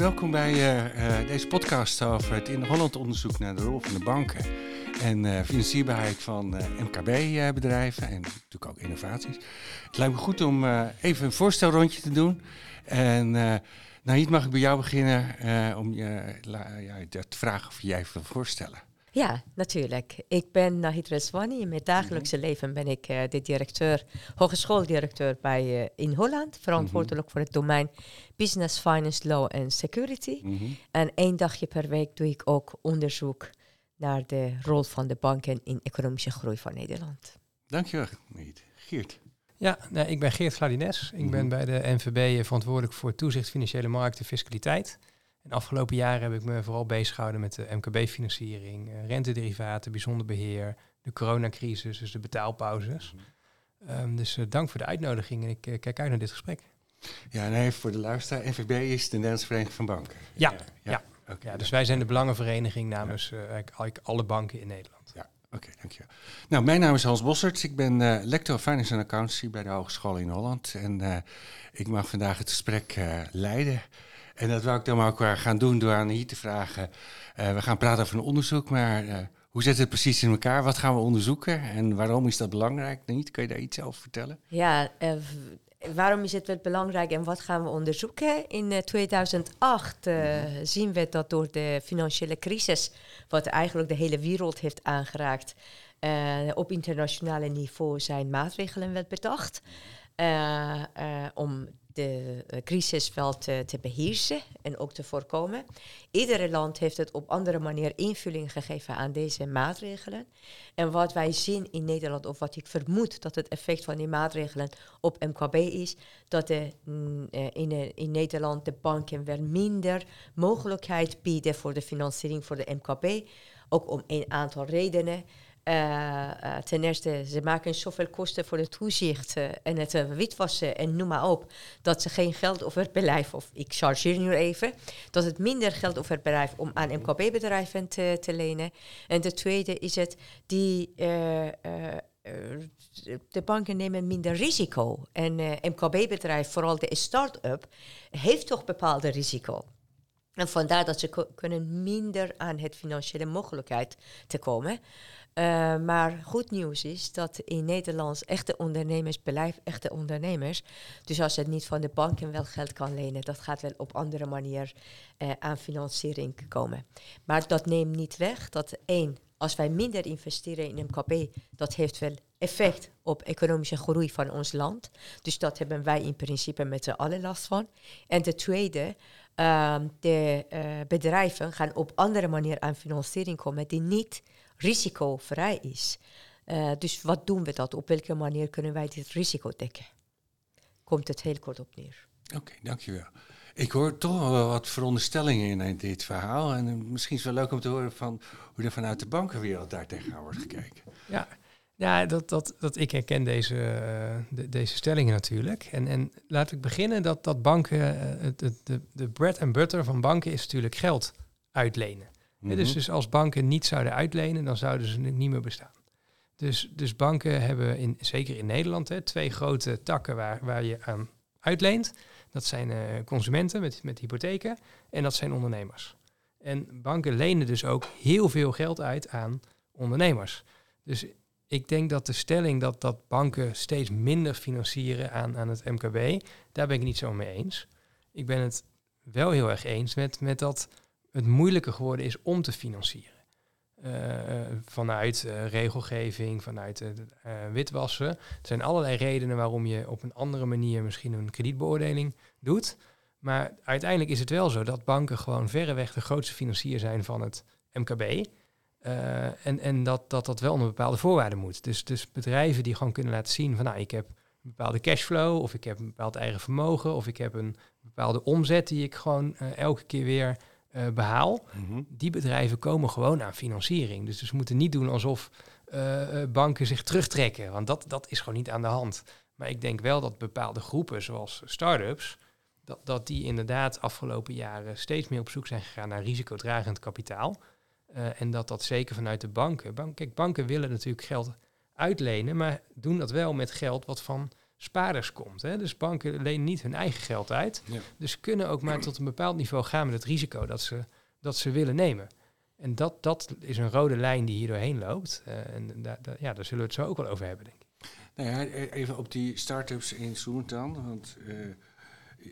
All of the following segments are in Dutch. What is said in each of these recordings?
welkom bij uh, deze podcast over het in Holland onderzoek naar de rol van de banken en uh, financierbaarheid van MKB-bedrijven en natuurlijk ook innovaties. Het lijkt me goed om even een voorstelrondje te doen. En nou, hier mag ik bij jou beginnen om je ja, te vragen of jij wil voorstellen. Ja, natuurlijk. Ik ben Nahid Reswani. In mijn dagelijkse mhm. leven ben ik uh, de directeur, hogeschooldirecteur bij, uh, in Holland. Verantwoordelijk mhm. voor het domein Business, Finance, Law en Security. Mhm. En één dagje per week doe ik ook onderzoek naar de rol van de banken in economische groei van Nederland. Dankjewel, Nahid. Geert. Ja, nou, ik ben Geert Gladines. Ik ben bij de NVB verantwoordelijk voor toezicht financiële markten en fiscaliteit. En de afgelopen jaren heb ik me vooral bezig gehouden met de MKB-financiering, uh, rentederivaten, bijzonder beheer, de coronacrisis, dus de betaalpauzes. Mhm. Ehm, dus uh, dank voor de uitnodiging en ik uh, kijk uit naar dit gesprek. Ja, nee, voor de luisteraar, NVB is de Nederlandse Vereniging van Banken. Ja, ja. ja. ja dus wij zijn de belangenvereniging namens eigenlijk alle banken in Nederland. Ja, oké, dankjewel. Nou, mijn naam is Hans Bossert. Ik ben lector Finance and Accountancy bij de Hogeschool in Holland. En ik mag vandaag het gesprek leiden. En dat wil ik dan ook gaan doen door aan hier te vragen. Uh, we gaan praten over een onderzoek, maar uh, hoe zit het precies in elkaar? Wat gaan we onderzoeken en waarom is dat belangrijk? Niet? Kun je daar iets over vertellen? Ja, uh, waarom is het wel belangrijk en wat gaan we onderzoeken? In 2008 mhm. zien we dat door de financiële crisis, wat eigenlijk de hele wereld heeft aangeraakt, op internationale niveau zijn maatregelen werd bedacht. om de uh, crisis wel te, te, beheersen en ook te voorkomen. Iedere land heeft het op andere manier invulling gegeven aan deze maatregelen. En wat wij zien in Nederland, of wat ik vermoed dat het effect van die maatregelen op MKB is, dat de, mm, eh, in, eh, in Nederland de banken wel minder mogelijkheid bieden voor de financiering voor de MKB. Ook om een aantal redenen. Uh, ten eerste, ze maken zoveel kosten voor het toezicht uh, en het witwassen en noem maar op, dat ze geen geld over het bedrijf, of ik chargeer nu even, dat het minder geld over het bedrijf om aan MKB-bedrijven te, te, lenen. En de tweede is het, die, de banken nemen minder risico. En MKB-bedrijf, vooral de start-up, heeft toch bepaalde risico. En vandaar dat ze kunnen minder aan het financiële mogelijkheid te komen. Uh, maar goed nieuws is dat in Nederland echte ondernemers blijven echte ondernemers. Dus als het niet van de banken wel geld kan lenen, dat gaat wel op andere manier uh, aan financiering komen. Maar dat neemt niet weg dat één, als wij minder investeren in MKB, dat heeft wel effect op economische groei van ons land. Dus dat hebben wij in principe met z'n allen last van. En de tweede, uh, de bedrijven gaan op andere manier aan financiering komen die niet risicovrij is. Uh, dus wat doen we dat? Op welke manier kunnen wij dit risico dekken? Komt het heel kort op neer. Oké, okay, dankjewel. Ik hoor toch wel wat veronderstellingen in dit verhaal. En misschien is het wel leuk om te horen van hoe er vanuit de bankenwereld daar tegenaan wordt gekeken. Ja, ja dat, dat, dat ik herken deze, de, deze stellingen natuurlijk. En, en laat ik beginnen dat, dat banken, de, de, de bread and butter van banken is natuurlijk geld uitlenen dus, mhm. dus als banken niet zouden uitlenen, dan zouden ze niet meer bestaan. Dus, dus banken hebben, in, zeker in Nederland, hè, twee grote takken waar, waar je aan uitleent. Dat zijn uh, consumenten met, met hypotheken en dat zijn ondernemers. En banken lenen dus ook heel veel geld uit aan ondernemers. Dus ik denk dat de stelling dat, dat banken steeds minder financieren aan, aan het MKB, daar ben ik niet zo mee eens. Ik ben het wel heel erg eens met, met dat het moeilijker geworden is om te financieren. Uh, vanuit uh, regelgeving, vanuit witwassen. Er zijn allerlei redenen waarom je op een andere manier misschien een kredietbeoordeling doet. Maar uiteindelijk is het wel zo dat banken gewoon verreweg de grootste financier zijn van het MKB. en en dat, dat dat wel onder bepaalde voorwaarden moet. Dus, dus bedrijven die gewoon kunnen laten zien van nou, ik heb een bepaalde cashflow, of ik heb een bepaald eigen vermogen, of ik heb een bepaalde omzet die ik gewoon elke keer weer uh, behaal, mhm. die bedrijven komen gewoon aan financiering. Dus ze moeten niet doen alsof uh, banken zich terugtrekken, want dat, dat is gewoon niet aan de hand. Maar ik denk wel dat bepaalde groepen, zoals start-ups, dat, dat die inderdaad afgelopen jaren steeds meer op zoek zijn gegaan naar risicodragend kapitaal. Uh, en dat dat zeker vanuit de banken. Bank, kijk, banken willen natuurlijk geld uitlenen, maar doen dat wel met geld wat van spaarders komt. Hè? Dus banken lenen niet hun eigen geld uit. Ja. Dus kunnen ook maar tot een bepaald niveau gaan met het risico dat ze, dat ze willen nemen. En dat, dat is een rode lijn die hier doorheen loopt. Uh, en da, da, ja, daar zullen we het zo ook wel over hebben, denk ik. Nou ja, even op die start-ups inzoomen dan. Want uh,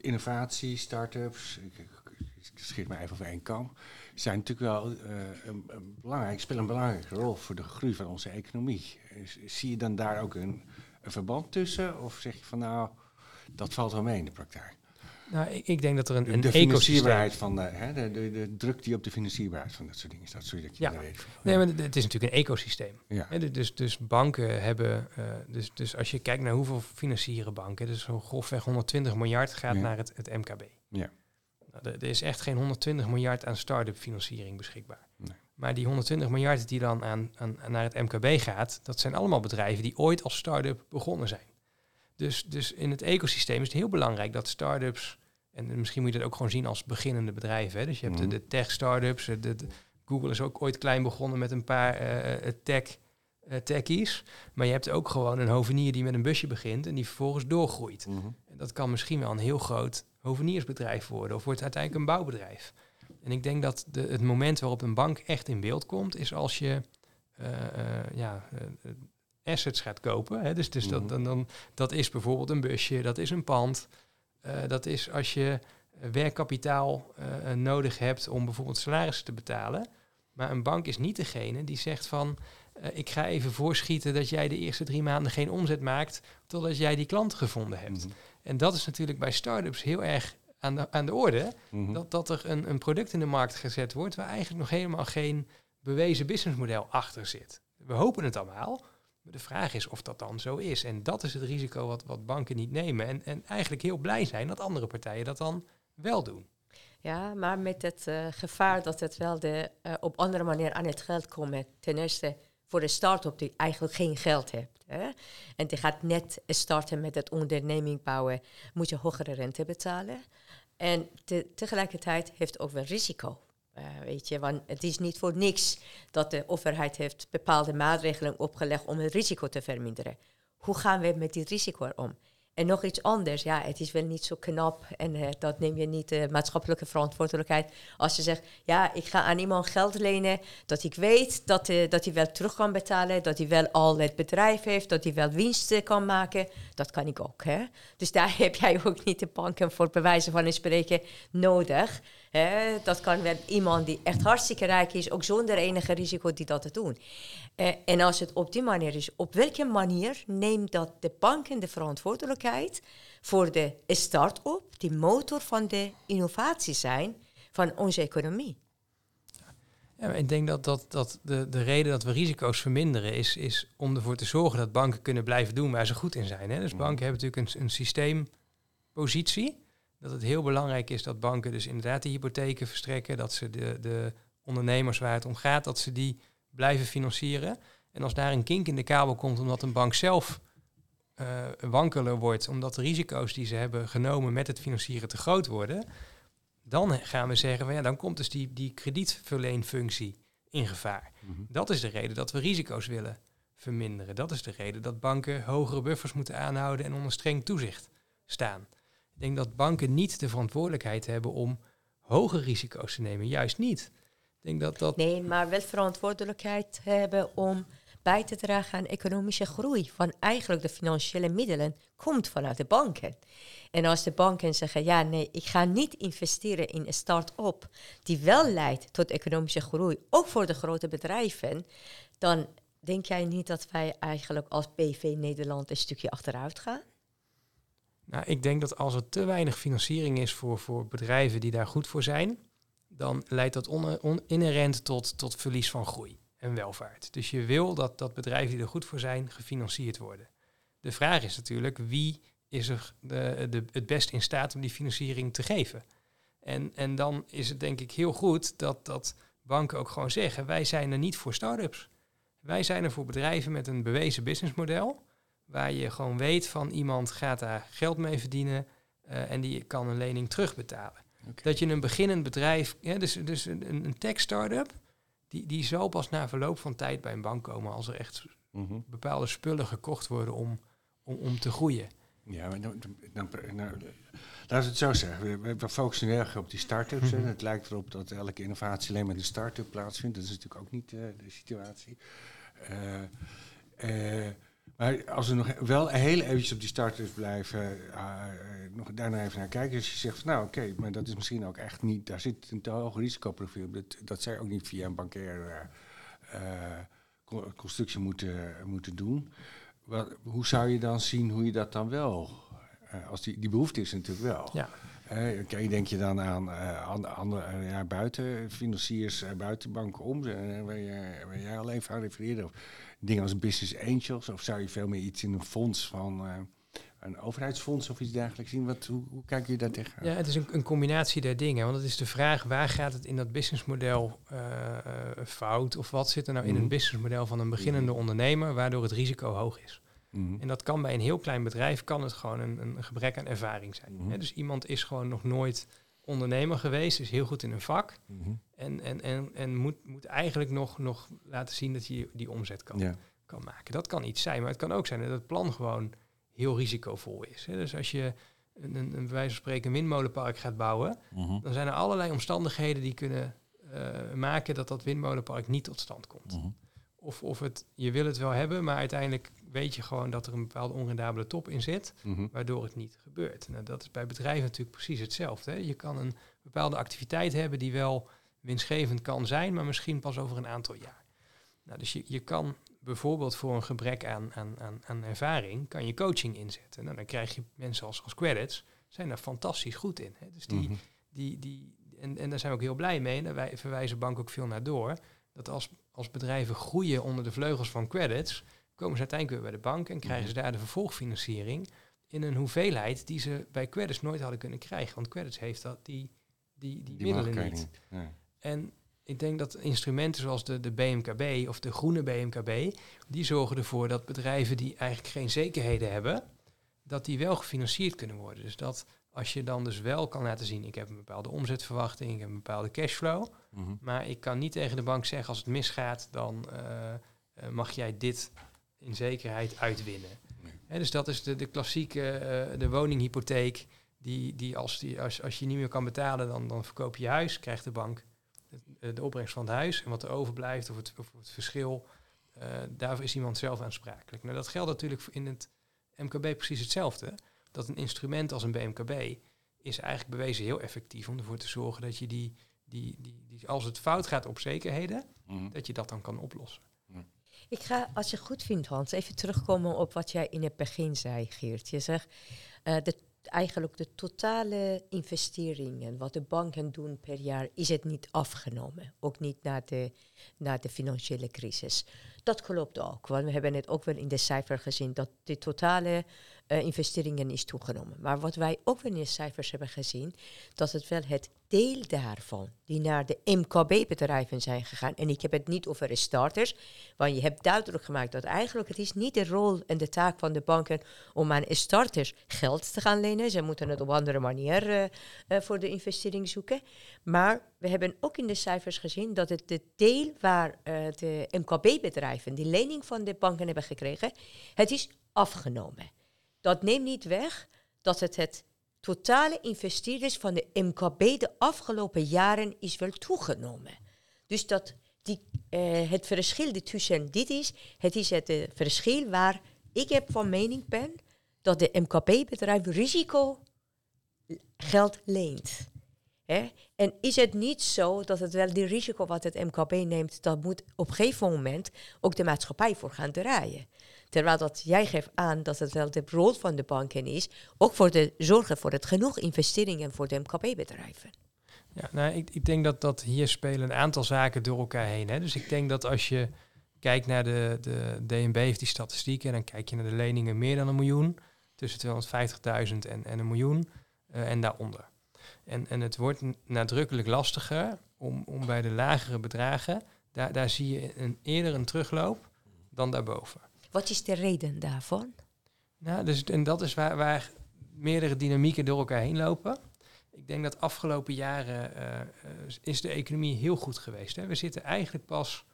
innovatie, start-ups, ik, ik, schiet me even over één kam, zijn natuurlijk wel uh, een, een belangrijk, spelen een belangrijke rol voor de groei van onze economie. Zie je dan daar ook een, een verband tussen? Of zeg je van nou, dat valt wel mee in de praktijk? Nou, ik, ik, denk dat er een, een de financierbaarheid van de, hè, de, de, de, druk die op de financierbaarheid van dat soort dingen staat. Dat je ja. weet. Nee, maar het is natuurlijk een ecosysteem. Ja. Dus, dus banken hebben, uh, dus, dus als je kijkt naar hoeveel financieren banken, dus zo grofweg 120 miljard gaat Ja. naar het, het MKB. Ja. Nou, er, er is echt geen 120 miljard aan start-up financiering beschikbaar. Nee. Maar die 120 miljard die dan aan, aan, naar het MKB gaat, dat zijn allemaal bedrijven die ooit als start-up begonnen zijn. Dus, dus in het ecosysteem is het heel belangrijk dat start-ups, en misschien moet je dat ook gewoon zien als beginnende bedrijven. Hè? Dus je hebt Mhm. de, de tech-startups, de, de- Google is ook ooit klein begonnen met een paar eh, eh, tech, eh, techies. Maar je hebt ook gewoon een hovenier die met een busje begint en die vervolgens doorgroeit. Mhm. En dat kan misschien wel een heel groot hoveniersbedrijf worden of wordt uiteindelijk een bouwbedrijf. En ik denk dat de, het moment waarop een bank echt in beeld komt, is als je eh, eh, ja, eh, assets gaat kopen. Hè? Dus, dus Mhm. dat, dan, dan, dat is bijvoorbeeld een busje, dat is een pand. Dat is als je werkkapitaal nodig hebt om bijvoorbeeld salarissen te betalen. Maar een bank is niet degene die zegt van... ik ga even voorschieten dat jij de eerste drie maanden geen omzet maakt... totdat jij die klant gevonden hebt. Mhm. En dat is natuurlijk bij start-ups heel erg aan de, aan de orde. Mhm. Dat, dat er een, een product in de markt gezet wordt... waar eigenlijk nog helemaal geen bewezen businessmodel achter zit. We hopen het allemaal. Maar de vraag is of dat dan zo is. En dat is het risico wat, wat banken niet nemen. En, en eigenlijk heel blij zijn dat andere partijen dat dan wel doen. Ja, maar met het eh, gevaar dat het wel de, eh, op andere manier aan het geld komt. Ten eerste voor de start-up die eigenlijk geen geld heeft. Hè? En die gaat net starten met het onderneming bouwen, moet je hogere rente betalen. En te- tegelijkertijd heeft het ook wel risico. Eh, weet je, want het is niet voor niks dat de overheid heeft bepaalde maatregelen opgelegd om het risico te verminderen. Hoe gaan we met die risico om? En nog iets anders, ja, het is wel niet zo knap en eh, dat neem je niet de maatschappelijke verantwoordelijkheid. Als je zegt, ja, ik ga aan iemand geld lenen, dat ik weet dat, eh, dat hij wel terug kan betalen, dat hij wel al het bedrijf heeft, dat hij wel winsten kan maken, dat kan ik ook. Dus daar heb jij ook niet de banken voor bewijzen van spreken nodig. Dat kan wel iemand die echt hartstikke rijk is, ook zonder enige risico, die dat te doen. Eh, en als het op die manier is, op welke manier neemt dat de banken de verantwoordelijkheid voor de start-up, die motor van de innovatie zijn van onze economie? Ja, ik denk dat, dat, dat de, de reden dat we risico's verminderen is, is om ervoor te zorgen dat banken kunnen blijven doen waar ze goed in zijn. Hè? Dus Mhm. banken hebben natuurlijk een, een systeempositie. Dat het heel belangrijk is dat banken dus inderdaad die hypotheken verstrekken. Dat ze de, de ondernemers waar het om gaat, dat ze die blijven financieren. En als daar een kink in de kabel komt omdat een bank zelf eh wankeler wordt, omdat de risico's die ze hebben genomen met het financieren te groot worden, dan gaan we zeggen, van, ja, dan komt dus die, die kredietverleenfunctie in gevaar. Mhm. Dat is de reden dat we risico's willen verminderen. Dat is de reden dat banken hogere buffers moeten aanhouden en onder streng toezicht staan. Ik denk dat banken niet de verantwoordelijkheid hebben om hoge risico's te nemen. Juist niet. Denk dat dat. Nee, maar wel verantwoordelijkheid hebben om bij te dragen aan economische groei. Van eigenlijk de financiële middelen komt vanuit de banken. En als de banken zeggen, ja nee, ik ga niet investeren in een start-up die wel leidt tot economische groei, ook voor de grote bedrijven, dan denk jij niet dat wij eigenlijk als BV Nederland een stukje achteruit gaan? Nou, ik denk dat als er te weinig financiering is voor, voor bedrijven die daar goed voor zijn, dan leidt dat inherent tot, tot verlies van groei en welvaart. Dus je wil dat, dat bedrijven die er goed voor zijn gefinancierd worden. De vraag is natuurlijk wie is er de, de, het best in staat om die financiering te geven. En, en dan is het denk ik heel goed dat, dat banken ook gewoon zeggen, wij zijn er niet voor start-ups. Wij zijn er voor bedrijven met een bewezen businessmodel, waar je gewoon weet van iemand gaat daar geld mee verdienen eh, en die kan een lening terugbetalen. Dat je een beginnend bedrijf, ja, dus, dus een, een tech-startup, die, die zal pas na verloop van tijd bij een bank komen als er echt Mhm. bepaalde spullen gekocht worden om, om, om te groeien. Ja, maar dan, dan, nou, laten we het zo zeggen. We, we focussen erg op die start-ups. en Het lijkt erop dat elke innovatie alleen met een start-up plaatsvindt. Dat is natuurlijk ook niet uh, de situatie. Uh, maar als we nog wel heel eventjes op die starters blijven, uh, nog daarna even naar kijken. Als je zegt, van, nou oké, maar dat is misschien ook echt niet, daar zit een te hoog risicoprofiel. Dat, dat zij ook niet via een bankair uh, constructie moeten, moeten doen. Hoe zou je dan zien hoe je dat dan wel, als die, die behoefte is natuurlijk wel. Ja. Uh, denk je dan aan uh, andere ja, buitenfinanciers, uh, buitenbanken om, waar, je, waar jij al even aan refereerde? Of dingen als business angels? Of zou je veel meer iets in een fonds van een overheidsfonds of iets dergelijks zien? Wat, hoe, hoe kijk je daar tegen? Ja, het is een, een, combinatie der dingen. Want het is de vraag, waar gaat het in dat businessmodel uh, fout? Of wat zit er nou in een mhm. businessmodel van een beginnende mhm. ondernemer, waardoor het risico hoog is? Mhm. En dat kan bij een heel klein bedrijf, kan het gewoon een, een gebrek aan ervaring zijn. dus iemand is gewoon nog nooit ondernemer geweest, is heel goed in een vak. Mhm. En, en, en, en moet, moet eigenlijk nog, nog laten zien dat je die omzet kan, kan maken. Dat kan iets zijn, maar het kan ook zijn dat het plan gewoon heel risicovol is. Dus als je een, een, een bij wijze van spreken windmolenpark gaat bouwen, mhm. dan zijn er allerlei omstandigheden die kunnen uh, maken dat dat windmolenpark niet tot stand komt. Mhm. Of, of het, je wil het wel hebben, maar uiteindelijk weet je gewoon dat er een bepaalde onrendabele top in zit, mhm. waardoor het niet gebeurt. Nou, dat is bij bedrijven natuurlijk precies hetzelfde. Hè. Je kan een bepaalde activiteit hebben die wel winstgevend kan zijn, maar misschien pas over een aantal jaar. Nou, dus je, je kan bijvoorbeeld voor een gebrek aan, aan, aan, aan ervaring, kan je coaching inzetten. Nou, dan krijg je mensen als, als credits, zijn daar fantastisch goed in. Hè. Dus die, mhm. die, die, en, en daar zijn we ook heel blij mee. En daar wij verwijzen bank ook veel naar door. Dat als, als bedrijven groeien onder de vleugels van credits, komen ze uiteindelijk weer bij de bank en krijgen mhm. ze daar de vervolgfinanciering in een hoeveelheid die ze bij credits nooit hadden kunnen krijgen. Want credits heeft dat die, die, die, middelen niet. Ja. En ik denk dat instrumenten zoals de, de BMKB of de groene BMKB, die zorgen ervoor dat bedrijven die eigenlijk geen zekerheden hebben, dat die wel gefinancierd kunnen worden. Dus dat als je dan dus wel kan laten zien, ik heb een bepaalde omzetverwachting, ik heb een bepaalde cashflow, mhm. maar ik kan niet tegen de bank zeggen als het misgaat, dan uh, mag jij dit in zekerheid uitwinnen. dus dat is de, de klassieke uh, de woninghypotheek. Die, die, als, die als, als je niet meer kan betalen, dan, dan verkoop je je huis, krijgt de bank de, de opbrengst van het huis. En wat er overblijft of het, of het verschil, uh, daarvoor is iemand zelf aansprakelijk. Nou, dat geldt natuurlijk in het MKB precies hetzelfde. Dat een instrument als een BMKB is eigenlijk bewezen heel effectief om ervoor te zorgen dat je die, die, die, die als het fout gaat op zekerheden, mhm. dat je dat dan kan oplossen. Ik ga, als je goed vindt, Hans, even terugkomen op wat jij in het begin zei, Geert. Je zegt, uh, eigenlijk de totale investeringen, wat de banken doen per jaar, is het niet afgenomen. Ook niet na de, na de financiële crisis. Dat klopt ook, want we hebben het ook wel in de cijfer gezien, dat de totale uh, investeringen is toegenomen. Maar wat wij ook wel in de cijfers hebben gezien, dat het wel het deel daarvan die naar de MKB-bedrijven zijn gegaan, en ik heb het niet over starters, want je hebt duidelijk gemaakt dat eigenlijk het is niet de rol en de taak van de banken om aan starters geld te gaan lenen. Ze moeten het op andere manier uh, uh, voor de investering zoeken. Maar we hebben ook in de cijfers gezien dat het de deel waar de MKB-bedrijven die lening van de banken hebben gekregen, het is afgenomen. Dat neemt niet weg dat het het totale investeerders van de MKB de afgelopen jaren is wel toegenomen. Dus dat die, uh, het verschil tussen dit is, het is het uh, verschil waar ik heb van mening ben dat de MKB-bedrijf risico geld leent. En is het niet zo dat het wel die risico wat het MKB neemt, dat moet op een gegeven moment ook de maatschappij voor gaan draaien. Terwijl dat jij geeft aan dat het wel de rol van de banken is, ook voor de zorgen voor het genoeg investeringen voor de MKB-bedrijven. Ja, nou, ik, ik denk dat, dat hier spelen een aantal zaken door elkaar heen. Hè. Dus ik denk dat als je kijkt naar de, de DNB heeft die statistieken en dan kijk je naar de leningen meer dan een miljoen, tussen 250.000 en, en een miljoen uh, en daaronder. En, en het wordt nadrukkelijk lastiger om, om bij de lagere bedragen, daar, daar zie je een, eerder een terugloop dan daarboven. Wat is de reden daarvan? Nou, dus, en dat is waar, waar meerdere dynamieken door elkaar heen lopen. Ik denk dat afgelopen jaren uh, is de economie heel goed geweest. Hè. We zitten eigenlijk pas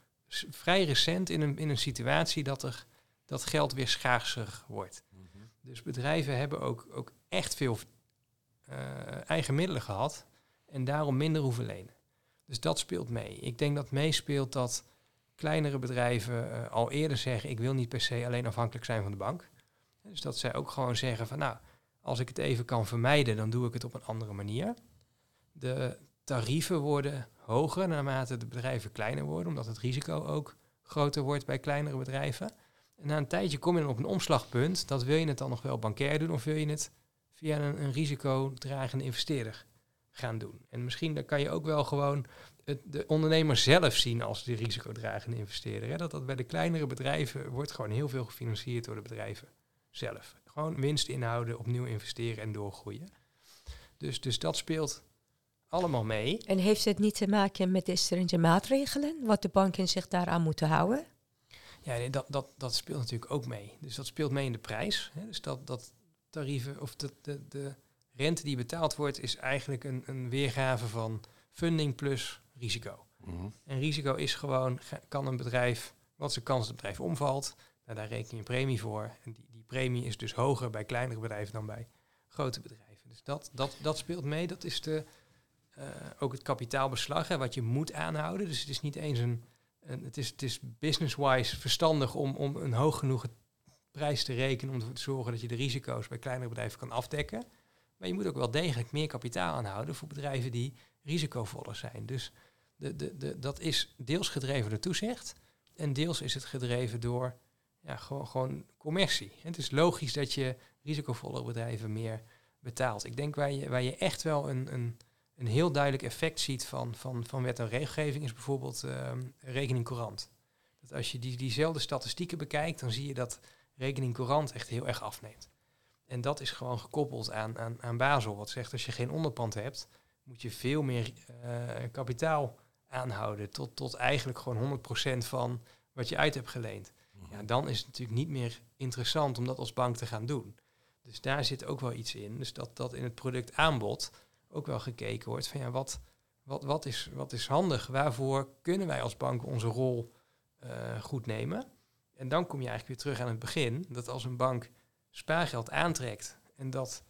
vrij recent in een, in een situatie dat, er, dat geld weer schaarser wordt. Mhm. Dus bedrijven hebben ook, ook echt veel eh, eigen middelen gehad en daarom minder hoeven lenen. Dus dat speelt mee. Ik denk dat meespeelt dat kleinere bedrijven uh, al eerder zeggen: ik wil niet per se alleen afhankelijk zijn van de bank. Dus dat zij ook gewoon zeggen van nou, als ik het even kan vermijden, dan doe ik het op een andere manier. De tarieven worden hoger naarmate de bedrijven kleiner worden, omdat het risico ook groter wordt bij kleinere bedrijven. En na een tijdje kom je dan op een omslagpunt. Dat wil je het dan nog wel bankair doen of wil je het via een, een risicodragende investeerder gaan doen. En misschien dan kan je ook wel gewoon het, de ondernemer zelf zien als de risicodragende investeerder. Hè? Dat dat bij de kleinere bedrijven wordt gewoon heel veel gefinancierd door de bedrijven zelf. Gewoon winst inhouden, opnieuw investeren en doorgroeien. Dus, dus dat speelt allemaal mee. En heeft het niet te maken met de stringente maatregelen, wat de banken zich daaraan moeten houden? Ja, dat, dat, dat speelt natuurlijk ook mee. Dus dat speelt mee in de prijs. Hè? Dus dat, dat tarieven of de, de, de rente die betaald wordt, is eigenlijk een, een weergave van funding plus risico. En risico is gewoon, kan een bedrijf, wat de kans dat het bedrijf omvalt? Nou, daar reken je een premie voor. En die, die premie is dus hoger bij kleinere bedrijven dan bij grote bedrijven. Dus dat, dat, dat speelt mee. Dat is de, uh, ook het kapitaalbeslag, hè, wat je moet aanhouden. Dus het is niet eens een. een het is, het is business-wise verstandig om, om een hoog genoeg prijs te rekenen. om ervoor te zorgen dat je de risico's bij kleinere bedrijven kan afdekken. Maar je moet ook wel degelijk meer kapitaal aanhouden voor bedrijven die risicovoller zijn. Dus de, de, dat is deels gedreven door toezicht. En deels is het gedreven door ja, gewoon, gewoon commercie. Het is logisch dat je risicovolle bedrijven meer betaalt. Ik denk waar je, je echt wel een, een, een heel duidelijk effect ziet van, van, van wet en regelgeving is bijvoorbeeld uh, rekening courant. Dat als je die, diezelfde statistieken bekijkt, dan zie je dat rekening courant echt heel erg afneemt. En dat is gewoon gekoppeld aan, aan, aan Basel. Wat zegt als je geen onderpand hebt, moet je veel meer uh, kapitaal aanhouden. Tot, tot eigenlijk gewoon 100% van wat je uit hebt geleend. Ja, dan is het natuurlijk niet meer interessant om dat als bank te gaan doen. Dus daar zit ook wel iets in. Dus dat, dat in het productaanbod ook wel gekeken wordt van ja, wat, wat, wat, is, wat is handig? Waarvoor kunnen wij als bank onze rol uh, goed nemen? En dan kom je eigenlijk weer terug aan het begin. Dat als een bank spaargeld aantrekt en dat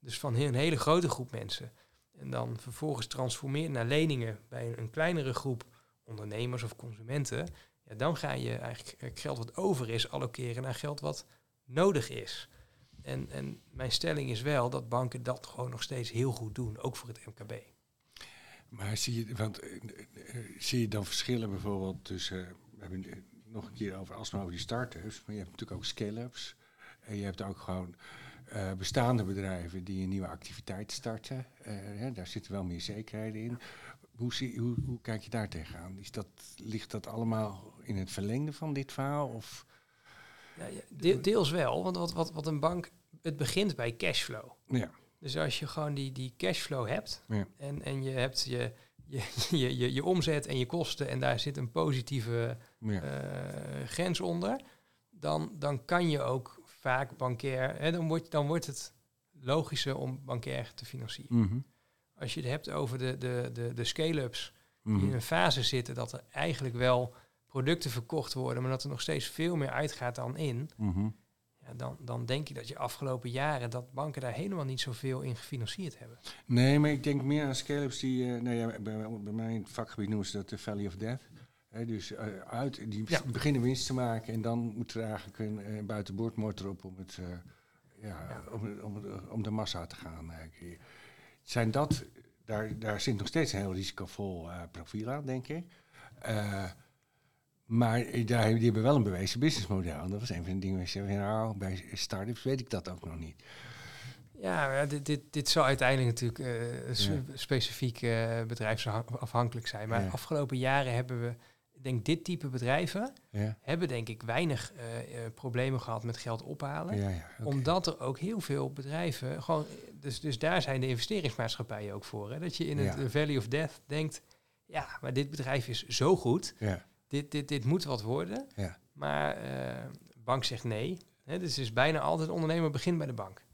dus van een hele grote groep mensen en dan vervolgens transformeert naar leningen bij een, kleinere groep ondernemers of consumenten, ja, dan ga je eigenlijk geld wat over is allokeren naar geld wat nodig is. En, en mijn stelling is wel dat banken dat gewoon nog steeds heel goed doen, ook voor het MKB. Maar zie je, want, uh, zie je dan verschillen bijvoorbeeld tussen, we hebben nog een keer over, alsmaar over die start-ups, maar je hebt natuurlijk ook scale-ups. En je hebt ook gewoon uh, bestaande bedrijven die een nieuwe activiteit starten. Uh, daar zitten wel meer zekerheden in. Hoe, zie, hoe, hoe, kijk je daar tegenaan? Is dat, ligt dat allemaal in het verlengde van dit verhaal? Of? Ja, ja, deels wel, want wat, wat, wat een bank, het begint bij cashflow. Ja. Dus als je gewoon die, die cashflow hebt ja. en, en je hebt je, je, je, je, je omzet en je kosten en daar zit een positieve ja. uh, grens onder, dan, dan kan je ook vaak bankair, hè, dan, wordt, dan wordt het logischer om bankair te financieren. Mm -hmm. Als je het hebt over de, de, de, de scale-ups mm -hmm. die in een fase zitten dat er eigenlijk wel producten verkocht worden, maar dat er nog steeds veel meer uitgaat dan in, mm -hmm. ja, dan, dan denk je dat je afgelopen jaren dat banken daar helemaal niet zoveel in gefinancierd hebben. Nee, maar ik denk meer aan scale-ups die, uh, nou ja, bij, bij mijn vakgebied noemen ze dat de Valley of Death. He, dus uh, uit, die ja. beginnen winst te maken en dan moet er eigenlijk een uh, buitenboordmotor op om, het, uh, ja. Om, om, om, de massa te gaan. Zijn dat, daar, daar zit nog steeds een heel risicovol profiel aan, denk ik. maar daar, die hebben wel een bewezen businessmodel. En dat was een van de dingen waar je zei, nou, bij start-ups weet ik dat ook nog niet. Ja, dit, dit, dit zal uiteindelijk natuurlijk ja. specifiek bedrijfsafhankelijk zijn. Maar afgelopen jaren hebben we ik denk dit type bedrijven ja. hebben denk ik weinig uh, uh, problemen gehad met geld ophalen. Ja, ja, okay. Omdat er ook heel veel bedrijven, gewoon, dus, dus daar zijn de investeringsmaatschappijen ook voor. Hè? Dat je in het Valley of Death denkt, ja, maar dit bedrijf is zo goed, dit, dit, dit moet wat worden. Maar uh, bank zegt nee. Hè? Dus is bijna altijd ondernemer begint bij de bank.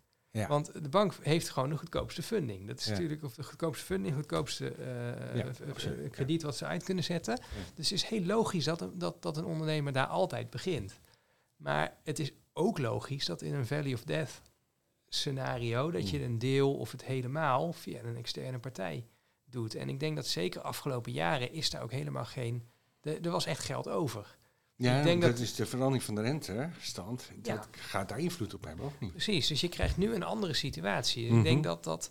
Ja. Want de bank heeft gewoon de goedkoopste funding. Dat is ja. natuurlijk of de goedkoopste funding, goedkoopste uh, ja, uh, krediet wat ze uit kunnen zetten. Dus het is heel logisch dat, dat, dat een ondernemer daar altijd begint. Maar het is ook logisch dat in een Valley of Death scenario dat je Mm. een deel of het helemaal via een externe partij doet. En ik denk dat zeker afgelopen jaren is daar ook helemaal geen. de- Er was echt geld over. Ja, Ik denk dat, dat- is de verandering van de rentestand. Ja. Dat gaat daar invloed op hebben, of niet? Precies, dus je krijgt nu een andere situatie. En Mhm. Ik denk dat dat.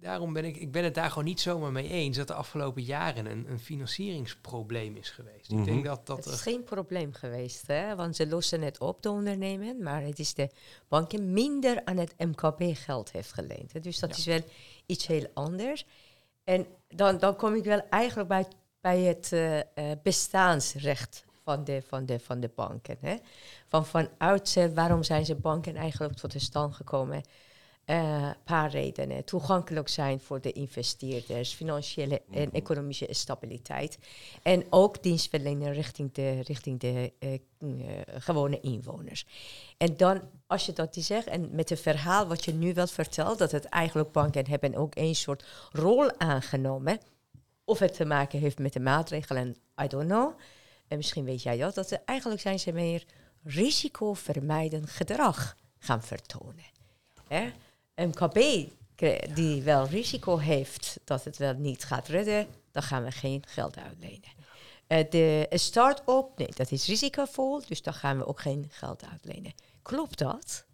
Daarom ben ik, ik ben het daar gewoon niet zomaar mee eens dat de afgelopen jaren een, een financieringsprobleem is geweest. Ik Mhm. denk dat dat. Het is geen probleem geweest, hè? want ze lossen het op, de ondernemen, maar het is de banken minder aan het MKB geld heeft geleend. hè. Dus dat Ja. is wel iets heel anders. En dan, dan kom ik wel eigenlijk bij, bij het eh, eh, bestaansrecht van de, van de, van de banken. Hè? Van vanuit ze, waarom zijn ze banken eigenlijk tot de stand gekomen? Een paar redenen. Toegankelijk zijn voor de investeerders, financiële en economische stabiliteit. En ook dienstverlenen richting de, richting de eh, eh, gewone inwoners. En dan, als je dat die zegt, en met het verhaal wat je nu wel vertelt, dat het eigenlijk banken hebben ook een soort rol aangenomen. Of het te maken heeft met de maatregelen, I don't know. En misschien weet jij dat, dat ze, eigenlijk zijn ze meer risicovermijdend gedrag gaan vertonen. MKB kre- die wel risico heeft dat het wel niet gaat redden, dan gaan we geen geld uitlenen. Eh, de een start-up, nee, dat is risicovol, dus dan gaan we ook geen geld uitlenen. Klopt dat?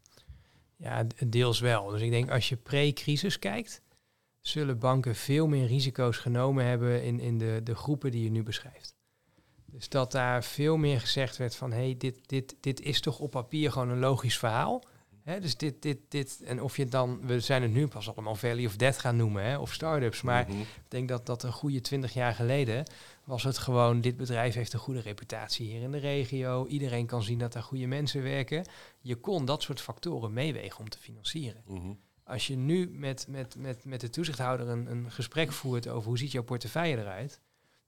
Ja, deels wel. Dus ik denk als je pre-crisis kijkt, zullen banken veel meer risico's genomen hebben in, in de, de groepen die je nu beschrijft. Dus dat daar veel meer gezegd werd van, hé, hey, dit, dit, dit is toch op papier gewoon een logisch verhaal. Hè, dus dit, dit, dit, en of je het dan, we zijn het nu pas allemaal value of debt gaan noemen, hè, of start-ups, maar Mhm. ik denk dat dat een goede twintig jaar geleden was het gewoon, dit bedrijf heeft een goede reputatie hier in de regio. Iedereen kan zien dat daar goede mensen werken. Je kon dat soort factoren meewegen om te financieren. Mhm. Als je nu met, met, met, met de toezichthouder een, een gesprek voert over hoe ziet jouw portefeuille eruit,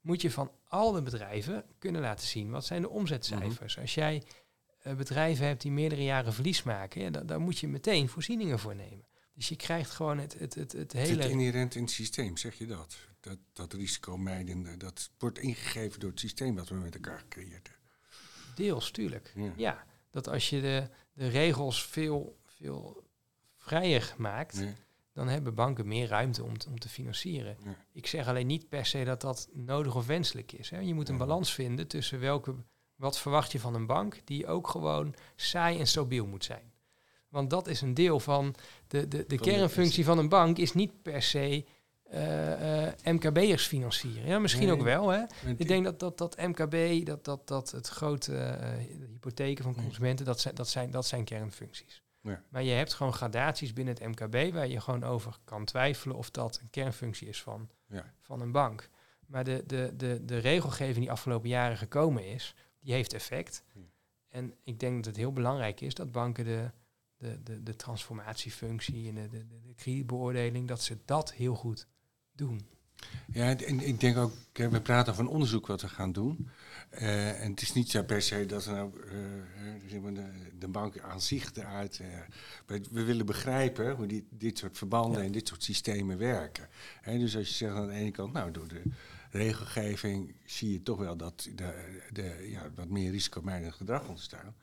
moet je van alle bedrijven kunnen laten zien wat zijn de omzetcijfers. Als jij eh, bedrijven hebt die meerdere jaren verlies maken, ja, dan, dan moet je meteen voorzieningen voor nemen. Dus je krijgt gewoon het, het, het, het hele... inherent in het systeem, zeg je dat? Dat, dat risicomijdende, dat wordt ingegeven door het systeem wat we met elkaar gecreëerd hebben. Deels, tuurlijk. Ja. Ja, dat als je de, de regels veel, veel vrijer maakt? Dan hebben banken meer ruimte om, te- om te financieren. Ja. Ik zeg alleen niet per se dat dat nodig of wenselijk is. Hè. Je moet een balans vinden tussen welke, wat verwacht je van een bank die ook gewoon saai en stabiel moet zijn. Want dat is een deel van de, de, de kernfunctie van een bank is niet per se eh, eh, MKB'ers financieren. Ja, misschien Nee. ook wel. Hè. Ik denk dat, dat, dat MKB, dat, dat, dat het grote eh, hypotheken van Nee. consumenten, dat zijn, dat, zijn, dat zijn kernfuncties. Ja. Maar je hebt gewoon gradaties binnen het MKB waar je gewoon over kan twijfelen of dat een kernfunctie is van, Ja. van een bank. Maar de, de, de, de regelgeving die afgelopen jaren gekomen is, die heeft effect. Ja. En ik denk dat het heel belangrijk is dat banken de, de, de, de transformatiefunctie en de, de, de, de kredietbeoordeling, dat ze dat heel goed doen. Ja, en ik denk ook, we praten over een onderzoek wat we gaan doen. Eh, en het is niet zo per se dat we nou, eh, de, bank aan zich eruit. eh, we willen begrijpen hoe die, dit soort verbanden Ja. en dit soort systemen werken. Dus als je zegt aan de ene kant, nou door de regelgeving zie je toch wel dat de, de, ja, wat meer risicomijdend gedrag ontstaan.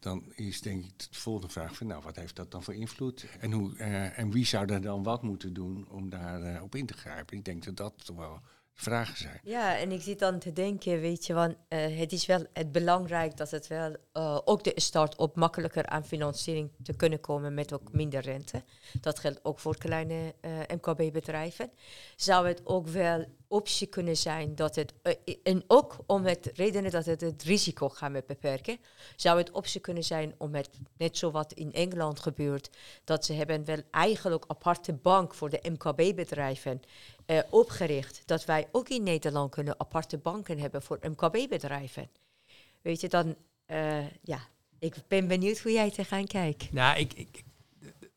Dan is denk ik de volgende vraag van, nou wat heeft dat dan voor invloed? En, hoe, eh, en wie zou er dan wat moeten doen om daar eh, op in te grijpen? Ik denk dat dat wel vragen zijn. Ja, en ik zit dan te denken, weet je, want eh, het is wel het belangrijk dat het wel eh, ook de start-up makkelijker aan financiering te kunnen komen met ook minder rente. Dat geldt ook voor kleine eh, MKB-bedrijven. Zou het ook wel optie kunnen zijn dat het, en ook om het redenen dat het het risico gaan we beperken, zou het optie kunnen zijn om het, net zo wat in Engeland gebeurt, dat ze hebben wel eigenlijk aparte bank voor de MKB-bedrijven eh, opgericht dat wij ook in Nederland kunnen aparte banken hebben voor MKB-bedrijven. Weet je, dan, eh, ja, ik ben benieuwd hoe jij tegenaan kijkt. Nou, ik, ik,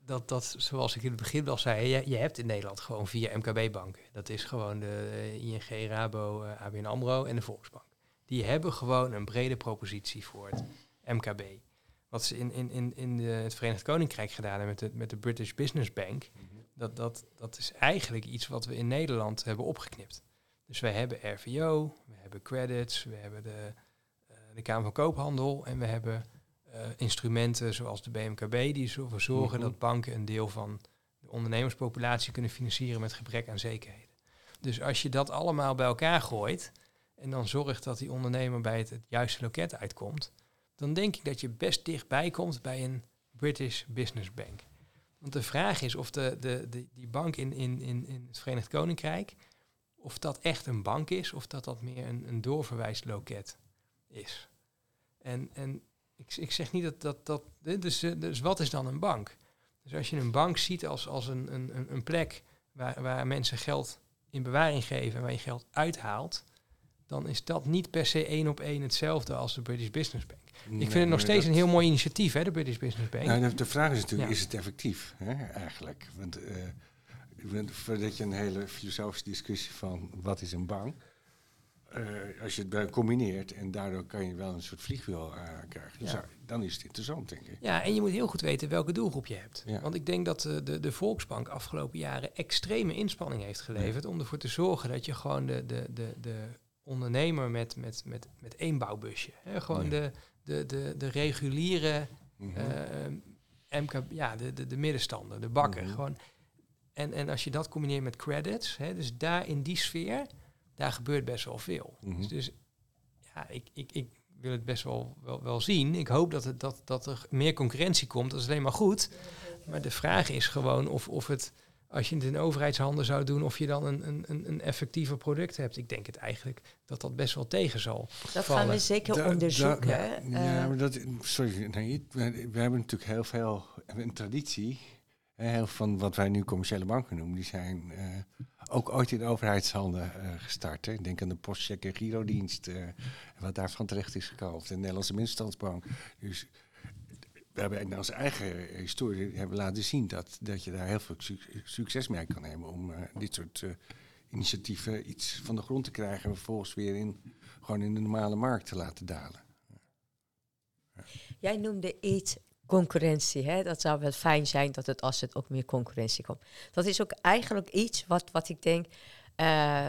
dat, dat, zoals ik in het begin al zei, je, je hebt in Nederland gewoon vier MKB-banken. Dat is gewoon de eh, ING, Rabo, ABN AMRO en de Volksbank. Die hebben gewoon een brede propositie voor het MKB. Wat ze in, in, in, in de, het Verenigd Koninkrijk gedaan hebben met de, met de British Business Bank, dat, dat, dat is eigenlijk iets wat we in Nederland hebben opgeknipt. Dus wij hebben RVO, we hebben credits, we hebben de, eh, de Kamer van Koophandel en we hebben eh, instrumenten zoals de BMKB die ervoor zorgen Mhm. dat banken een deel van de ondernemerspopulatie kunnen financieren met gebrek aan zekerheden. Dus als je dat allemaal bij elkaar gooit en dan zorgt dat die ondernemer bij het, het juiste loket uitkomt, dan denk ik dat je best dichtbij komt bij een British Business Bank. Want de vraag is of de, de, de, die bank in, in, in, in het Verenigd Koninkrijk, of dat echt een bank is, of dat dat meer een, een doorverwijsloket is. En, en ik, ik zeg niet dat dat... dat dus, dus wat is dan een bank? Dus als je een bank ziet als, als een, een- een plek waar, waar mensen geld in bewaring geven en waar je geld uithaalt, dan is dat niet per se één op één hetzelfde als de British Business Bank. Ik vind het nog steeds een heel mooi initiatief, hè, de British Business Bank. Nou, de, vraag is natuurlijk, Ja. is het effectief hè, eigenlijk? Want eh, voordat je een hele filosofische discussie van wat is een bank... eh, als je het bij combineert en daardoor kan je wel een soort vliegwiel eh, krijgen. Dus Ja. dan is het interessant, denk ik. Ja, en je moet heel goed weten welke doelgroep je hebt. Ja. Want ik denk dat de, de, de Volksbank afgelopen jaren extreme inspanning heeft geleverd om ervoor te zorgen dat je gewoon de, de, de, de ondernemer met, met, met, met één bouwbusje, hè, gewoon de, de, de, de reguliere Mhm. eh, MK, ja, de, de, de middenstander, de bakker. Mhm. Gewoon. En, en als je dat combineert met credits, hè, dus daar in die sfeer, daar gebeurt best wel veel. Mhm. Dus, dus ja, ik, ik, ik wil het best wel, wel, wel zien. Ik hoop dat, het, dat, dat er meer concurrentie komt. Dat is alleen maar goed. Maar de vraag is gewoon of, of het, als je het in overheidshanden zou doen, of je dan een, een, een, een effectiever product hebt. Ik denk het eigenlijk dat dat best wel tegen zal. Dat vallen. gaan we zeker Da- onderzoeken. da- hè. ja, Eh, maar dat, sorry, nee, we, we hebben natuurlijk heel veel, een traditie. Heel van wat wij nu commerciële banken noemen, die zijn eh, ook ooit in overheidshanden eh, gestart. Hè. Ik denk aan de postcheck en girodienst, eh, wat daarvan terecht is gekomen. De Nederlandse Middenstandsbank. Dus we hebben in onze eigen historie hebben laten zien dat, dat je daar heel veel suc- succes mee kan hebben om eh, dit soort eh, initiatieven iets van de grond te krijgen en vervolgens weer in, gewoon in de normale markt te laten dalen. Jij noemde iets concurrentie. Hè? Dat zou wel fijn zijn dat het als het ook meer concurrentie komt. Dat is ook eigenlijk iets wat, wat ik denk. eh,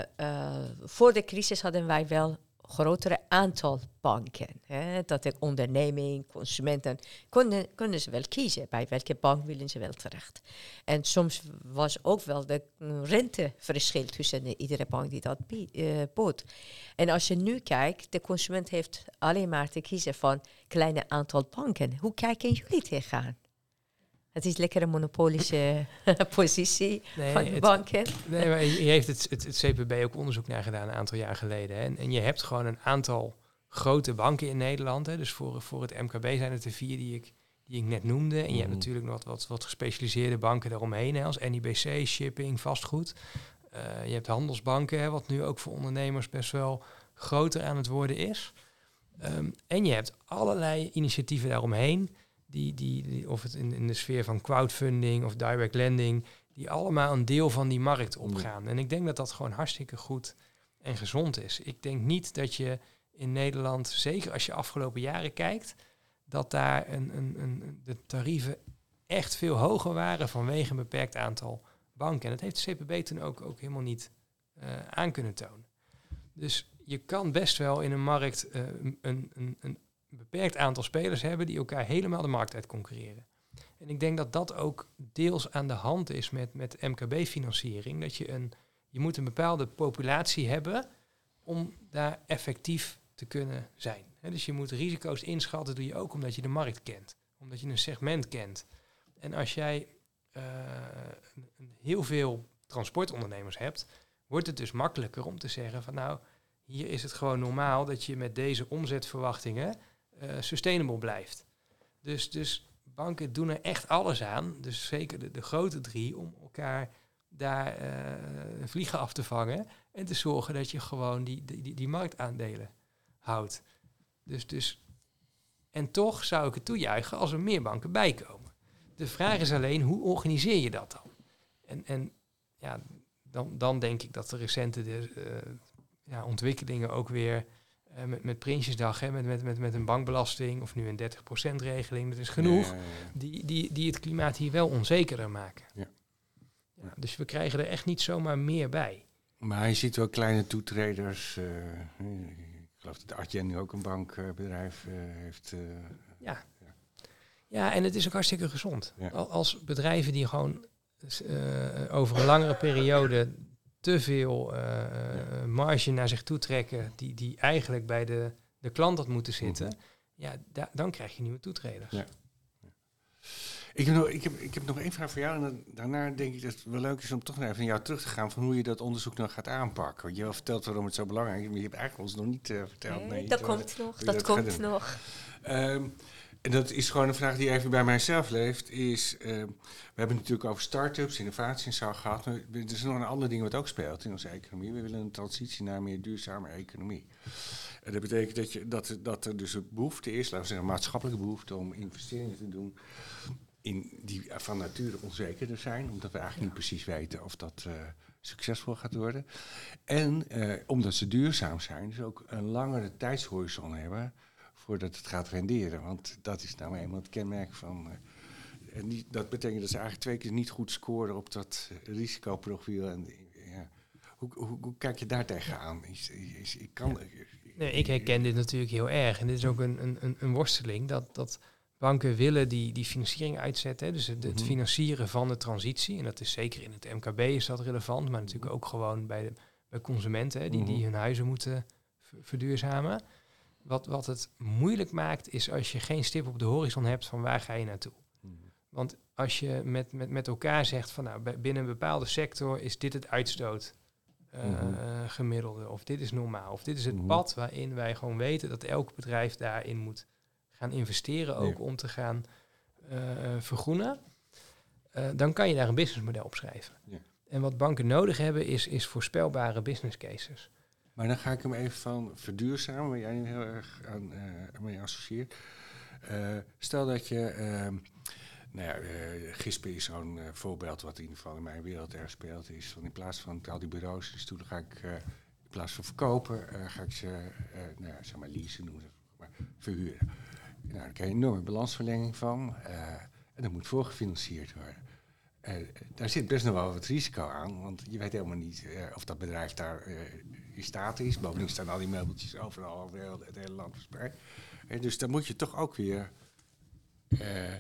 voor de crisis hadden wij wel grotere aantal banken. Hè? Dat de onderneming, consumenten, konden, konden ze wel kiezen bij welke bank willen ze wel terecht. En soms was ook wel de renteverschil tussen de- iedere bank die dat eh, bood. En als je nu kijkt, de consument heeft alleen maar te kiezen van kleine aantal banken. Hoe kijken jullie tegenaan? Het is lekker een monopolische positie Nee, van het- banken. Nee, maar hier heeft het, het, het CPB ook onderzoek naar gedaan een aantal jaar geleden. hè. En, en je hebt gewoon een aantal grote banken in Nederland. Hè. Dus voor, voor het MKB zijn het de vier die ik, die ik net noemde. En je hebt Mhm. natuurlijk nog wat, wat, wat gespecialiseerde banken daaromheen, hè, als NIBC, shipping, vastgoed. Eh, je hebt handelsbanken, hè, wat nu ook voor ondernemers best wel groter aan het worden is. Ehm, en je hebt allerlei initiatieven daaromheen, die, die, die, of het in, in de sfeer van crowdfunding of direct lending, die allemaal een deel van die markt opgaan. En ik denk dat dat gewoon hartstikke goed en gezond is. Ik denk niet dat je in Nederland, zeker als je afgelopen jaren kijkt, dat daar een, een, een, de tarieven echt veel hoger waren vanwege een beperkt aantal banken. En dat heeft de CPB toen ook, ook helemaal niet eh, aan kunnen tonen. Dus je kan best wel in een markt eh, een, een, een beperkt aantal spelers hebben die elkaar helemaal de markt uit concurreren. En ik denk dat dat ook deels aan de hand is met, met MKB-financiering. Dat je een, je moet een bepaalde populatie hebben om daar effectief te kunnen zijn. Dus je moet risico's inschatten, doe je ook omdat je de markt kent. Omdat je een segment kent. En als jij eh, een- een heel veel transportondernemers hebt, wordt het dus makkelijker om te zeggen van nou, hier is het gewoon normaal dat je met deze omzetverwachtingen eh, sustainable blijft. Dus, dus banken doen er echt alles aan, dus zeker de, de grote drie, om elkaar daar eh, vliegen af te vangen en te zorgen dat je gewoon die, die, die, marktaandelen houdt. Dus, dus, en toch zou ik het toejuichen als er meer banken bijkomen. De vraag is alleen, hoe organiseer je dat dan? En, en ja, dan, dan denk ik dat de recente de, eh, ja, ontwikkelingen ook weer eh, met, met Prinsjesdag, hè, met, met, met, met een bankbelasting of nu een 30% regeling, dat is genoeg, Ja, ja, ja. die, die, die het klimaat hier wel onzekerder maken. Ja. Ja, dus we krijgen er echt niet zomaar meer bij. Maar je ziet wel kleine toetreders. eh, ik geloof dat Artjen nu ook een bankbedrijf eh, heeft. Ja. Ja, en het is ook hartstikke gezond. Als bedrijven die gewoon over een langere periode te veel eh, eh, marge naar zich toe trekken, die, die eigenlijk bij de, de klant had moeten zitten, Mhm. ja, da- dan krijg je nieuwe toetreders. Ja. Ik heb, nog, ik, heb, ik heb nog één vraag voor jou. En dan, daarna denk ik dat het wel leuk is om toch nog even naar jou terug te gaan van hoe je dat onderzoek nou gaat aanpakken. Want je hebt wel verteld waarom het zo belangrijk is, maar je hebt eigenlijk ons nog niet eh, verteld. Nee, nee, dat komt nog, dat, komt nog. Ehm, en dat is gewoon een vraag die even bij mijzelf leeft. Is, ehm, we hebben het natuurlijk over start-ups, innovatie en zo gehad. Maar er is nog een ander ding wat ook speelt in onze economie. We willen een transitie naar een meer duurzame economie. En dat betekent dat, je, dat, dat er dus een behoefte is, laten we zeggen, een maatschappelijke behoefte om investeringen te doen. In die van nature onzekerder zijn, omdat we eigenlijk niet precies weten of dat eh, succesvol gaat worden. En eh, omdat ze duurzaam zijn, dus ook een langere tijdshorizon hebben voordat het gaat renderen. Want dat is nou eenmaal het kenmerk van. eh, en die, dat betekent dat ze eigenlijk twee keer niet goed scoren op dat eh, risicoprofiel. En, eh, ja. hoe, hoe, hoe kijk je daar tegenaan? Is, is, ik kan, Nee, ik herken dit natuurlijk heel erg. En dit is ook een, een, een- worsteling dat, dat banken willen die, die financiering uitzetten. hè. Dus het, het Mhm. financieren van de transitie. En dat is zeker in het MKB is dat relevant, maar natuurlijk ook gewoon bij, de, bij consumenten hè, die, die Mhm. hun huizen moeten ver- verduurzamen. Wat, wat het moeilijk maakt is als je geen stip op de horizon hebt van waar ga je naartoe. Want als je met, met, met elkaar zegt van nou, binnen een bepaalde sector is dit het uitstoot eh, Mhm. gemiddelde, of dit is normaal, of dit is het Mhm. pad waarin wij gewoon weten dat elk bedrijf daarin moet gaan investeren, ook om te gaan eh, eh, vergroenen, dan kan je daar een businessmodel op schrijven. Ja. En wat banken nodig hebben is, is voorspelbare business cases. Maar dan ga ik hem even van verduurzamen, waar jij nu heel erg aan, eh, mee associeert. Eh, stel dat je, ehm, nou ja, eh is zo'n voorbeeld wat in ieder geval in mijn wereld erg speelt. Is van in plaats van al die bureaus in stoelen ga ik, in plaats van verkopen, ga ik ze, nou ja, zeg maar leasen noemen, verhuren. Nou, daar krijg je een enorme balansverlenging van en dat moet voorgefinancierd worden. Daar zit best nog wel wat risico aan, want je weet helemaal niet of dat bedrijf daar is. Bovendien staan al die meubeltjes overal over heel, het hele land verspreid. Eh, dus dan moet je toch ook weer eh,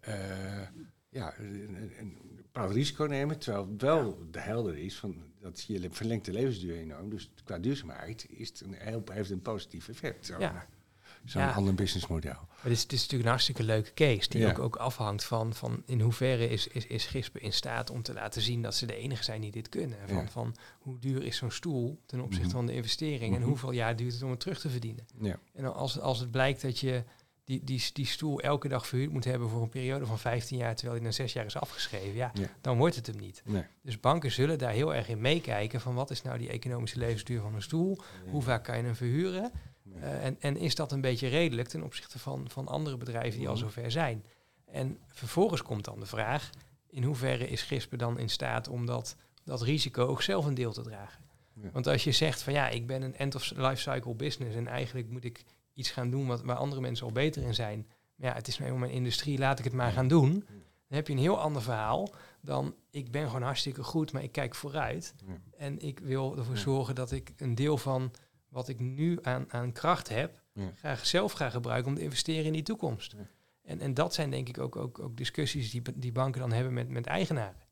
eh, ja, een, een- een bepaald risico nemen. Terwijl wel de helder is van dat je le- verlengt de levensduur enorm. Dus qua duurzaamheid is het een, heeft een positief effect. Ja. Zo'n Ja. ander businessmodel. Maar dit is, dit is natuurlijk een hartstikke leuke case, die Ja. ook, ook afhangt van, van in hoeverre is, is, is Gispen in staat om te laten zien dat ze de enige zijn die dit kunnen. Van, Ja. van hoe duur is zo'n stoel ten opzichte Mhm. van de investering en Mhm. hoeveel jaar duurt het om het terug te verdienen. Ja. En als, als het blijkt dat je die, die, die stoel elke dag verhuurd moet hebben voor een periode van 15 jaar, terwijl die na 6 jaar is afgeschreven, ja, Ja. dan wordt het hem niet. Nee. Dus banken zullen daar heel erg in meekijken van wat is nou die economische levensduur van een stoel, hoe vaak kan je hem verhuren Eh, en, en is dat een beetje redelijk ten opzichte van, van andere bedrijven die al Mhm. zover zijn? En vervolgens komt dan de vraag, in hoeverre is Gispen dan in staat om dat, dat risico ook zelf een deel te dragen? Ja. Want als je zegt van ja, ik ben een end of life cycle business en eigenlijk moet ik iets gaan doen wat, waar andere mensen al beter in zijn. Maar ja, het is nou eenmaal mijn industrie, laat ik het maar gaan doen. Dan heb je een heel ander verhaal dan ik ben gewoon hartstikke goed, maar ik kijk vooruit. Ja. En ik wil ervoor zorgen dat ik een deel van wat ik nu aan, aan kracht heb, Ja. graag zelf ga gebruiken om te investeren in die toekomst. Ja. En, en dat zijn denk ik ook, ook, ook discussies die, die banken dan hebben met, met eigenaren.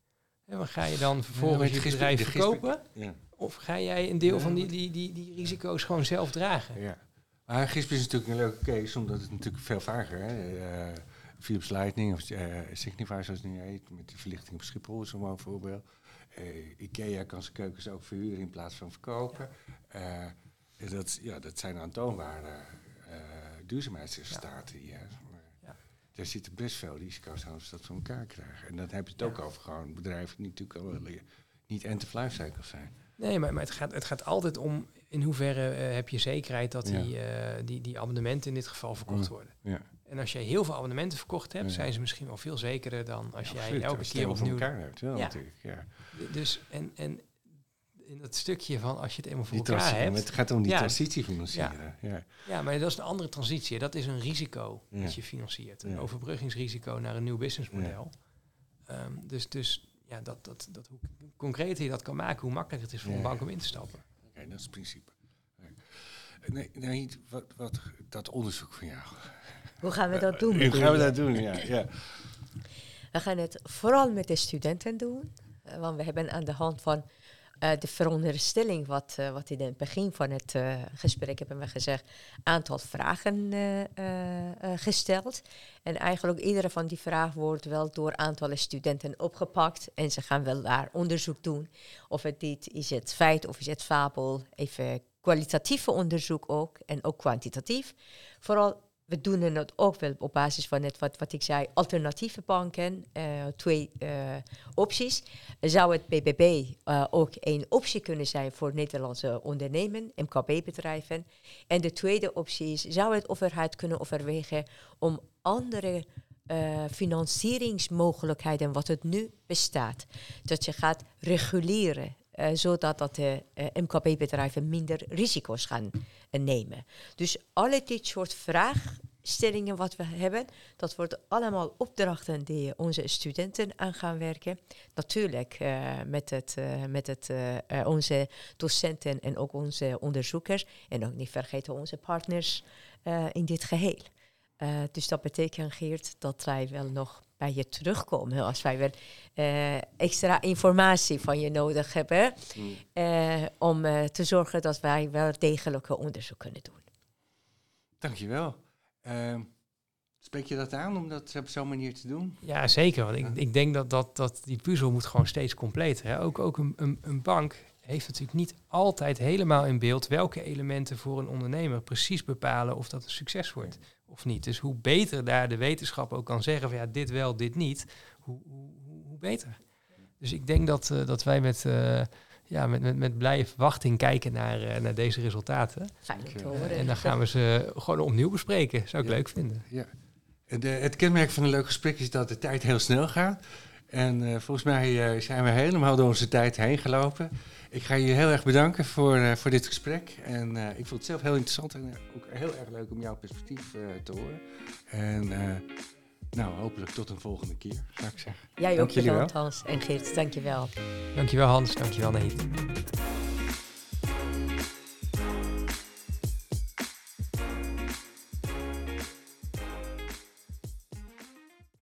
En ga je dan vervolgens maar je bedrijf verkopen? Ja. Of ga jij een deel Ja, van die, die, die, die risico's gewoon zelf dragen? Ja. Maar Gisp is natuurlijk een leuke case, omdat het natuurlijk veel vaker... Hè, eh, Philips Lightning of eh Signify, zoals het nu heet, met de verlichting op Schiphol is zo'n voorbeeld. Eh, Ikea kan zijn keukens ook verhuren in plaats van verkopen. Dat, ja, dat zijn aantoonbare eh duurzaamheidsresultaten. hè. Maar Ja. Daar zitten best veel risico's aan als dat voor elkaar krijgen. En dan heb je het ook over gewoon bedrijven die natuurlijk al wel, niet end-of-life cycles zijn. Nee, maar, maar het, gaat, het gaat altijd om in hoeverre eh, heb je zekerheid dat Ja. die, eh, die, die abonnementen in dit geval verkocht worden. Ja. En als jij heel veel abonnementen verkocht hebt, Ja. zijn ze misschien wel veel zekerder dan als Ja, jij absoluut. elke Als keer opnieuw... elkaar hebt, wel Ja. natuurlijk. Ja. Dus, en, en in dat stukje van als je het eenmaal voor Die elkaar transitie- hebt... Het gaat om die Ja. transitie financieren. Ja. Ja, maar dat is een andere transitie. Dat is een risico Ja. dat je financiert. Een Ja. overbruggingsrisico naar een nieuw businessmodel. Ehm, dus, dus ja, dat, dat, dat, hoe concreter je dat kan maken, hoe makkelijker het is voor Ja. een bank om in te stappen. Oké, dat is het principe. Nee, nee, nee, wat, wat, dat onderzoek van jou. Hoe gaan we dat doen? Hoe gaan we dat doen? Ja, ja. We gaan het vooral met de studenten doen. eh, want we hebben aan de hand van eh, de veronderstelling, wat, eh, wat in het begin van het eh, gesprek hebben we gezegd, aantal vragen gesteld. En eigenlijk iedere van die vragen wordt wel door aantallen studenten opgepakt. En ze gaan wel daar onderzoek doen. Of het dit is het feit of is het fabel. Even kwalitatieve onderzoek ook en ook kwantitatief. Vooral we doen het ook wel op basis van het, wat, wat ik zei, alternatieve banken, eh, twee eh, opties. Zou het BBB eh, ook een optie kunnen zijn voor Nederlandse ondernemen, MKB-bedrijven? En de tweede optie is, zou het overheid kunnen overwegen om andere financieringsmogelijkheden, wat het nu bestaat, dat je gaat reguleren, eh, zodat dat de eh, MKB-bedrijven minder risico's gaan eh, nemen. Dus alle dit soort vraagstellingen wat we hebben, dat wordt allemaal opdrachten die onze studenten aan gaan werken. Natuurlijk eh, met, het, eh, met het, eh, eh, onze docenten en ook onze onderzoekers. En ook niet vergeten onze partners eh, in dit geheel. Eh, dus dat betekent, Geert, dat wij wel nog bij je terugkomen als wij weer eh, extra informatie van je nodig hebben. eh, om te zorgen dat wij wel degelijke onderzoek kunnen doen. Dankjewel. Ehm spreek je dat aan om dat op zo'n manier te doen? Ja, zeker. Want ik, ik denk dat, dat, dat die puzzel moet gewoon steeds completer. Hè. Ook, ook een, een, een bank heeft natuurlijk niet altijd helemaal in beeld welke elementen voor een ondernemer precies bepalen of dat een succes wordt of niet. Dus hoe beter daar de wetenschap ook kan zeggen van ja, dit wel, dit niet, hoe, hoe, hoe- beter. Dus ik denk dat, eh, dat wij met, eh, ja, met, met, met blije verwachting kijken naar, eh, naar deze resultaten. Fijn horen. En dan gaan we ze gewoon opnieuw bespreken. Zou ik Ja. leuk vinden. Ja. En de, het kenmerk van een leuk gesprek is dat de tijd heel snel gaat. En eh, volgens mij eh, zijn we helemaal door onze tijd heen gelopen. Ik ga je heel erg bedanken voor, eh, voor dit gesprek. En eh, ik vond het zelf heel interessant en ook heel erg leuk om jouw perspectief eh, te horen. En eh, nou, hopelijk tot een volgende keer, zou ik zeggen. Jij Dank ook bedankt, Hans en Geert. Dank je wel. Dankjewel Hans, dankjewel Nahid.